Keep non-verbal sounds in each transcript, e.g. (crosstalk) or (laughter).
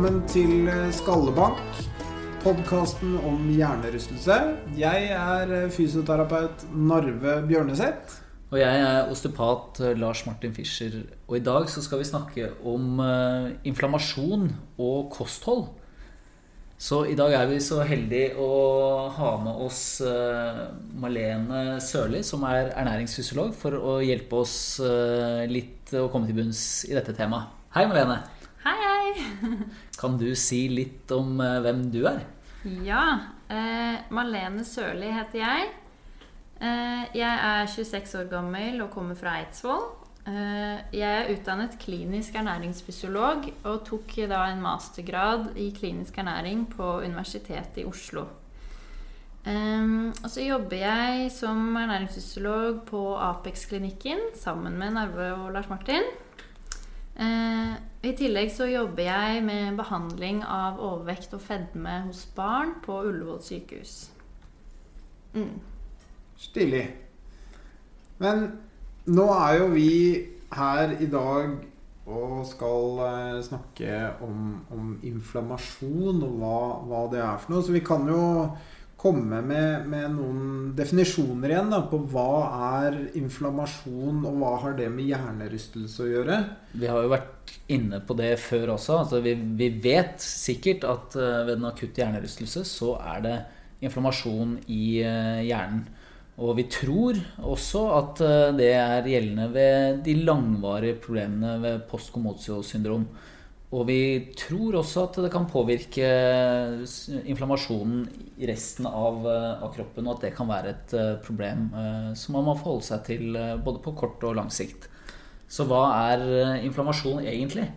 Velkommen til Skallebank. Podkasten om hjernerystelse. Jeg er fysioterapeut Narve Bjørneseth. Og jeg er osteopat eh, Lars Martin Fischer. Og i dag så skal vi snakke om uh, inflammasjon og kosthold. Så i dag er vi så heldige å ha med oss uh, Malene Sørli, som er ernæringsfysiolog, for å hjelpe oss uh, litt å komme til bunns i dette temaet. Hei, Malene. (laughs) Kan du si litt om eh, hvem du er? Ja, eh, Malene Sørli heter jeg. Eh, jeg er 26 år gammel og kommer fra Eidsvoll. Eh, jeg er utdannet klinisk ernæringsfysiolog og tok da en mastergrad i klinisk ernæring på Universitetet i Oslo. Um, og så jobber jeg som ernæringsfysiolog på Apex-klinikken sammen med Narve og Lars Martin. Eh, I tillegg så jobber jeg med behandling av overvekt og fedme hos barn på Ullevål sykehus. Mm. Stilig. Men nå er jo vi her i dag og skal eh, snakke om, om inflammasjon og hva, hva det er for noe. Så vi kan jo komme med, med noen definisjoner igjen da, på hva er inflammasjon, og hva har det med hjernerystelse å gjøre. Vi har jo vært inne på det før også. Altså vi, vi vet sikkert at uh, ved den akutte hjernerystelse så er det inflammasjon i uh, hjernen. Og vi tror også at uh, det er gjeldende ved de langvarige problemene ved post-commotio-syndrom. Og vi tror også at det kan påvirke inflammasjonen i resten av, eh, av kroppen, og at det kan være et eh, problem eh, som man må forholde seg til både på kort og lang sikt. Så hva er inflammasjon egentlig?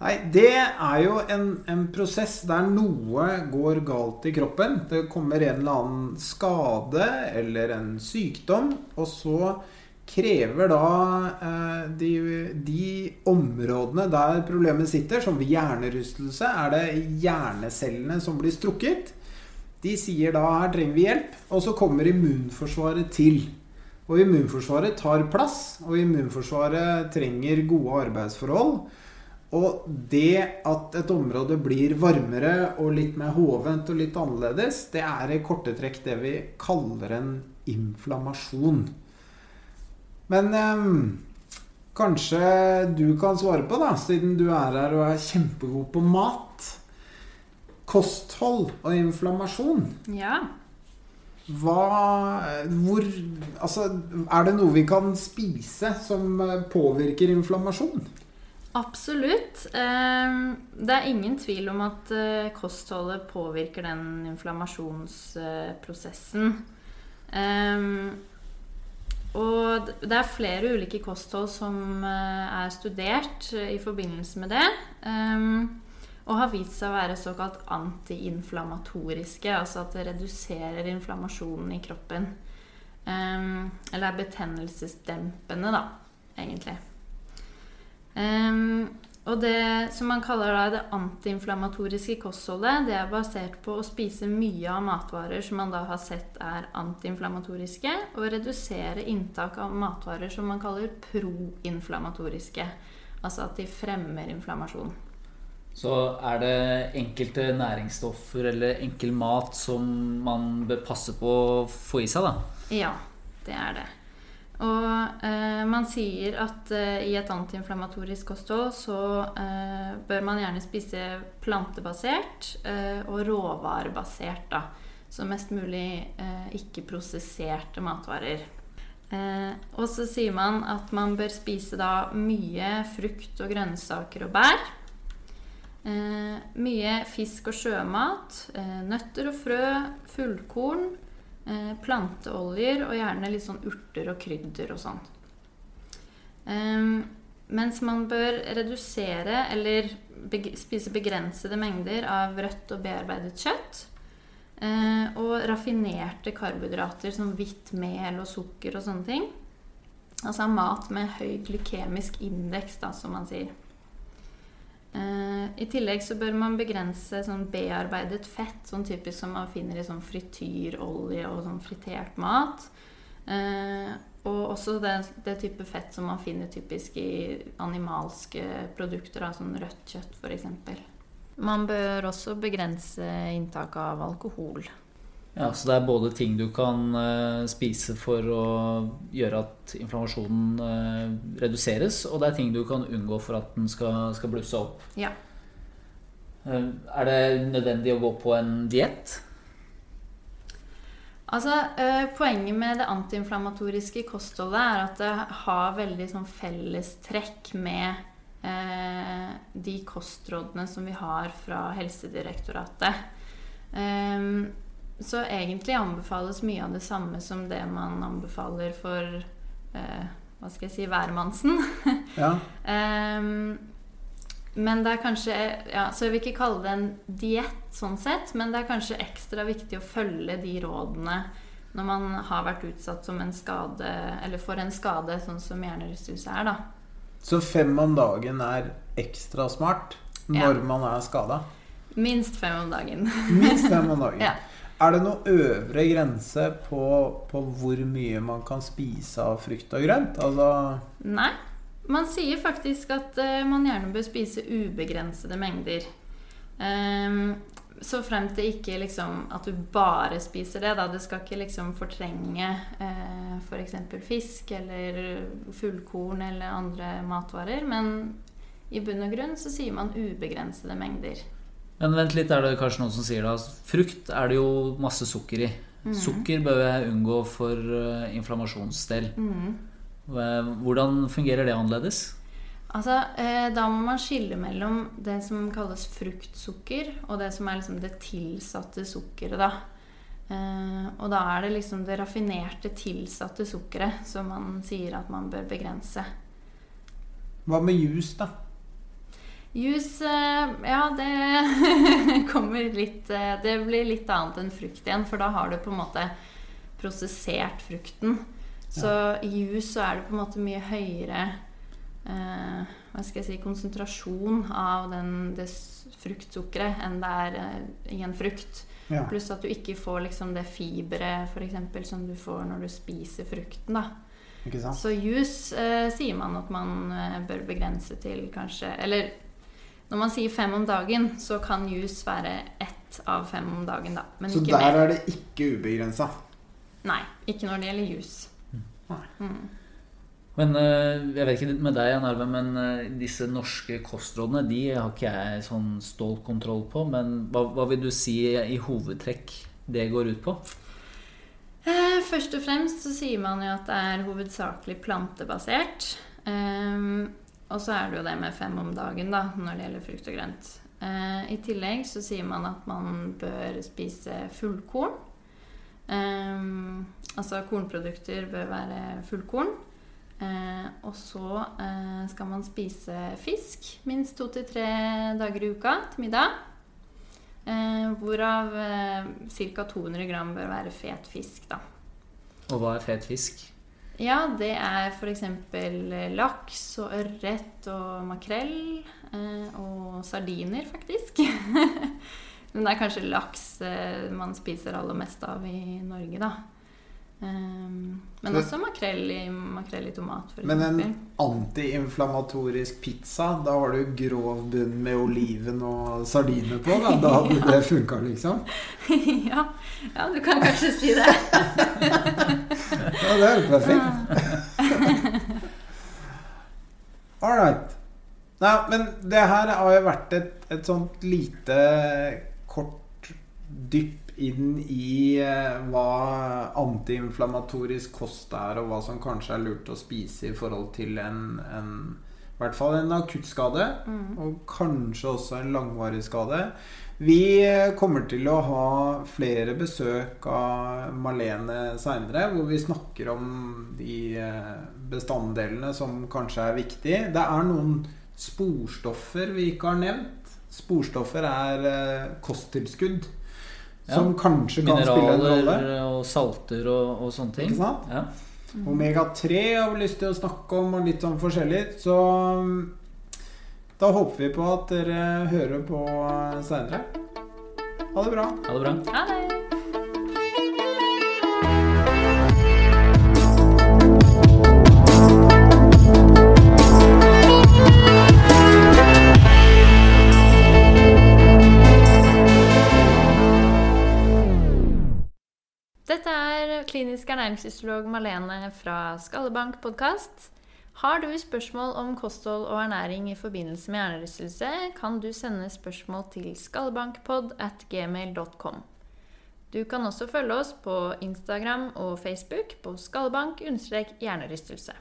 Nei, det er jo en, en prosess der noe går galt i kroppen. Det kommer en eller annen skade eller en sykdom, og så krever da eh, de, de områdene der problemet sitter, som hjernerystelse, er det hjernecellene som blir strukket. De sier da her trenger vi hjelp, og så kommer immunforsvaret til. Og immunforsvaret tar plass, og immunforsvaret trenger gode arbeidsforhold. Og det at et område blir varmere og litt mer hovent og litt annerledes, det er i korte trekk det vi kaller en inflammasjon. Men um, kanskje du kan svare på, da, siden du er her og er kjempegod på mat. Kosthold og inflammasjon. Ja. Hva Hvor Altså, er det noe vi kan spise som eh, påvirker inflammasjon? Absolutt. Eh, Det er ingen tvil om at eh, kostholdet påvirker den inflammasjonsprosessen. Og det er flere ulike kosthold som eh, er studert eh, i forbindelse med det. eh, Og har vist seg å være såkalt antiinflamatoriske, altså at det reduserer inflammasjonen i kroppen. Eh, Eller er betennelsesdempende, da, egentlig. Og det som man kaller da det antiinflammatoriske kostholdet, det er basert på å spise mye av matvarer som man da har sett er antiinflammatoriske, og redusere inntak av matvarer som man kaller proinflammatoriske. Altså at de fremmer inflammasjon. Så er det enkelte næringsstoffer eller enkel mat som man bør passe på å få i seg, da? Ja, det er det. Og eh, man sier at eh, i et antiinflamatorisk kosthold så eh, bør man gjerne spise plantebasert eh, og råvarebasert, da. Så mest mulig eh, ikke-prosesserte matvarer. Eh, og så sier man at man bør spise da mye frukt og grønnsaker og bær. Mye fisk og sjømat, nøtter og frø, fullkorn, eh, planteoljer og gjerne litt sånn urter og krydder og sånn. Mens man bør redusere eller spise begrensede mengder av rødt og bearbeidet kjøtt. Eh, og raffinerte karbohydrater som hvitt mel og sukker og sånne ting. Altså mat med høy glykemisk indeks, da, som man sier. Eh, I tillegg så bør man begrense sånn bearbeidet fett, sånn typisk som man finner i sånn frityrolje og sånn fritert mat. Eh, og også det, det, type fett som man finner typisk i animalske produkter, som sånn rødt kjøtt f.eks. Man bør også begrense inntaket av alkohol. Ja, Så det er både ting du kan uh, spise for å gjøre at inflammasjonen uh, reduseres, og det er ting du kan unngå for at den skal, skal blusse opp. Ja. Uh, er det nødvendig å gå på en diett? Altså, Poenget med det antiinflammatoriske kostholdet er at det har veldig sånn fellestrekk med de kostrådene som vi har fra Helsedirektoratet. Eh, så egentlig anbefales mye av det samme som det man anbefaler for eh, hva skal jeg si hvermannsen. (laughs) ja. Men det er kanskje ja, Så jeg vil ikke kalle det en diett sånn sett, men det er kanskje ekstra viktig å følge de rådene når man har vært utsatt som en skade, eller for en skade, sånn som hjernerystelse er, da. Så fem om dagen er ekstra smart når ja. man er skada? Minst fem om dagen. Minst fem om dagen. (laughs) ja. Er det noen øvre grense på, på, hvor mye man kan spise av frukt og grønt? Altså Nei, man sier faktisk at uh, man gjerne bør spise ubegrensede mengder. Um, så frem til ikke liksom at du bare spiser det. Da. Det skal ikke liksom fortrenge uh, f.eks. For fisk eller fullkorn eller andre matvarer. Men i bunn og grunn så sier man ubegrensede mengder. Men vent litt, er det kanskje noen som sier da Frukt er det jo masse sukker i. Mm. Sukker bør jeg unngå for uh, inflammasjonsdel. Mm. Hvordan fungerer det annerledes? Altså, eh, Da må man skille mellom det som kalles fruktsukker, og det som er liksom det tilsatte sukkeret. da. Eh, og da er det liksom det raffinerte, tilsatte sukkeret som man sier at man bør begrense. Hva med juice, da? Juice, eh, ja, det (laughs) kommer litt Det blir litt annet enn frukt igjen, for da har du på en måte prosessert frukten. Så i juice så er det på en måte mye høyere eh, hva skal jeg si, konsentrasjon av den, det fruktsukkeret enn det er eh, i en frukt. Ja. Pluss at du ikke får liksom det fiberet for som du får når du spiser frukten. da. Så juice eh, sier man at man eh, bør begrense til kanskje Eller når man sier fem om dagen, så kan jus være ett av fem om dagen. da. Men så der mer. er det ikke ubegrensa? Nei, ikke når det gjelder jus. Mm. Men eh, jeg vet ikke med deg, Jan Arve, men eh, disse norske kostrådene de har ikke jeg sånn stolt kontroll på. Men hva, hva vil du si i hovedtrekk det går ut på? Eh, først og fremst så sier man jo at det er hovedsakelig plantebasert. Og så er det jo det med fem om dagen da, når det gjelder frukt og grønt. I tillegg så sier man at man bør spise fullkorn. Eh, altså kornprodukter bør være fullkorn. Eh, og så uh, skal man spise fisk minst to til tre dager i uka til middag. Uh, hvorav ca. 200 gram bør være fet fisk, da. Og hva er fet fisk? Ja, det er f.eks. laks og ørret og makrell. og sardiner, faktisk. (laughs) Men det er kanskje laks eh, man spiser aller mest av i Norge, da. Um, men også makrell i, makrell i tomat. Men en antiinflamatorisk pizza, da har du grov bunn med oliven og sardiner på? Da, da hadde det (laughs) funka, liksom? (laughs) ja. ja, du kan kanskje si det. (laughs) ja, det er jo perfekt. All right. Nei, men det her har jo vært et, et sånt lite kort dypp inn i eh, hva antiinflamatorisk kost er, og hva som kanskje er lurt å spise i forhold til en, en hvert fall en akuttskade, Mm. og kanskje også en langvarig skade. Vi kommer til å ha flere besøk av Malene seinere, hvor vi snakker om de eh, bestanddelene som kanskje er viktige. Det er noen sporstoffer vi ikke har nevnt. Sporstoffer er eh, kosttilskudd. Som kanskje kan spille en rolle. Mineraler og salter og, og sånne ting. Ikke sant? Ja. Omega-3 har vi lyst til å snakke om, og litt sånn forskjellig. Så mm, da håper vi på at dere hører på seinere. Ha det bra. Ha det bra. Ha det! Dette er klinisk ernæringsfysiolog Malene fra Skallebank podkast. Har du spørsmål om kosthold og ernæring i forbindelse med hjernerystelse, kan du sende spørsmål til skallebankpod at gmail.com. Du kan også følge oss på Instagram og Facebook på skallebank-hjernerystelse.